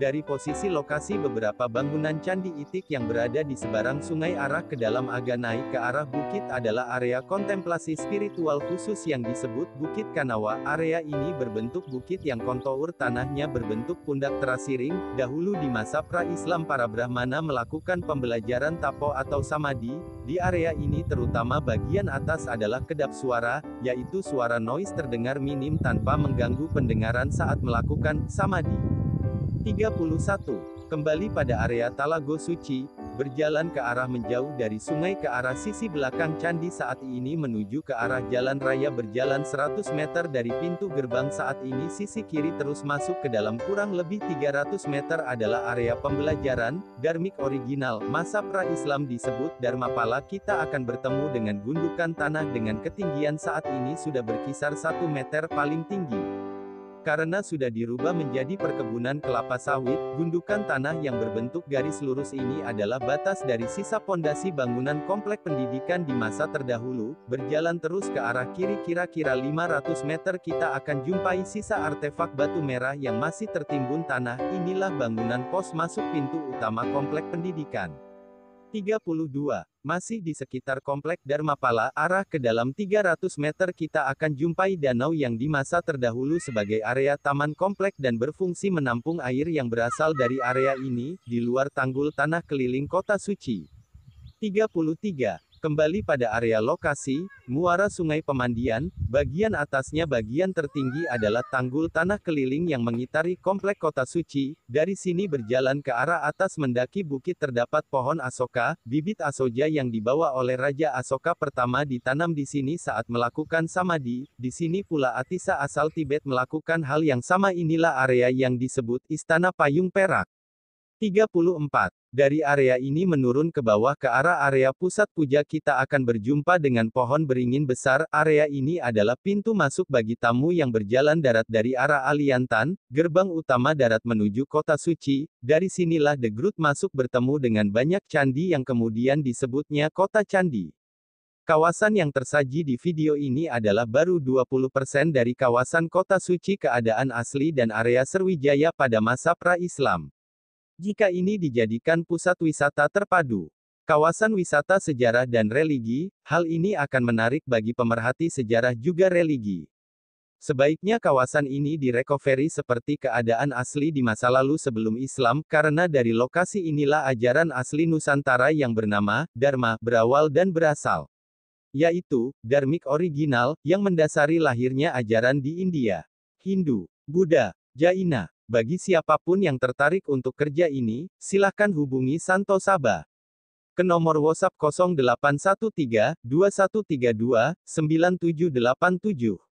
Dari posisi lokasi beberapa bangunan Candi Itik yang berada di seberang sungai arah ke dalam agak naik ke arah bukit adalah area kontemplasi spiritual khusus yang disebut Bukit Kanawa. Area ini berbentuk bukit yang kontour tanahnya berbentuk pundak terasiring. Dahulu di masa pra-Islam para Brahmana melakukan pembelajaran tapo atau samadhi. Di area ini terutama bagian atas adalah kedap suara, yaitu suara noise terdengar minim tanpa mengganggu pendengaran saat melakukan samadhi. 31. Kembali pada area Talago Suci, berjalan ke arah menjauh dari sungai ke arah sisi belakang candi saat ini menuju ke arah jalan raya berjalan 100 meter dari pintu gerbang saat ini sisi kiri terus masuk ke dalam kurang lebih 300 meter adalah area pembelajaran, Dharmik original, masa pra-Islam disebut Dharmapala kita akan bertemu dengan gundukan tanah dengan ketinggian saat ini sudah berkisar 1 meter paling tinggi. Karena sudah dirubah menjadi perkebunan kelapa sawit, gundukan tanah yang berbentuk garis lurus ini adalah batas dari sisa pondasi bangunan komplek pendidikan di masa terdahulu, berjalan terus ke arah kiri kira-kira 500 meter kita akan jumpai sisa artefak batu merah yang masih tertimbun tanah, inilah bangunan pos masuk pintu utama komplek pendidikan. 32. Masih di sekitar komplek Dharmapala, arah ke dalam 300 meter kita akan jumpai danau yang di masa terdahulu sebagai area taman komplek dan berfungsi menampung air yang berasal dari area ini, di luar tanggul tanah keliling kota suci. 33. Kembali pada area lokasi, muara Sungai Pemandian, bagian atasnya bagian tertinggi adalah tanggul tanah keliling yang mengitari komplek kota suci, dari sini berjalan ke arah atas mendaki bukit terdapat pohon asoka, bibit asoja yang dibawa oleh Raja Asoka pertama ditanam di sini saat melakukan samadhi, di sini pula Atisa asal Tibet melakukan hal yang sama inilah area yang disebut Istana Payung Perak. 34. Dari area ini menurun ke bawah ke arah area pusat puja kita akan berjumpa dengan pohon beringin besar. Area ini adalah pintu masuk bagi tamu yang berjalan darat dari arah Aliantan, gerbang utama darat menuju kota suci. Dari sinilah The Groot masuk bertemu dengan banyak candi yang kemudian disebutnya kota candi. Kawasan yang tersaji di video ini adalah baru 20% dari kawasan kota suci keadaan asli dan area Serwijaya pada masa pra-Islam. Jika ini dijadikan pusat wisata terpadu, kawasan wisata sejarah dan religi, hal ini akan menarik bagi pemerhati sejarah juga religi. Sebaiknya kawasan ini direcovery seperti keadaan asli di masa lalu sebelum Islam, karena dari lokasi inilah ajaran asli Nusantara yang bernama Dharma berawal dan berasal. Yaitu, Dharmik original, yang mendasari lahirnya ajaran di India, Hindu, Buddha, Jaina, bagi siapa pun yang tertarik untuk kerja ini, silakan hubungi Santo Saba ke nomor WhatsApp 0813 2132 9787.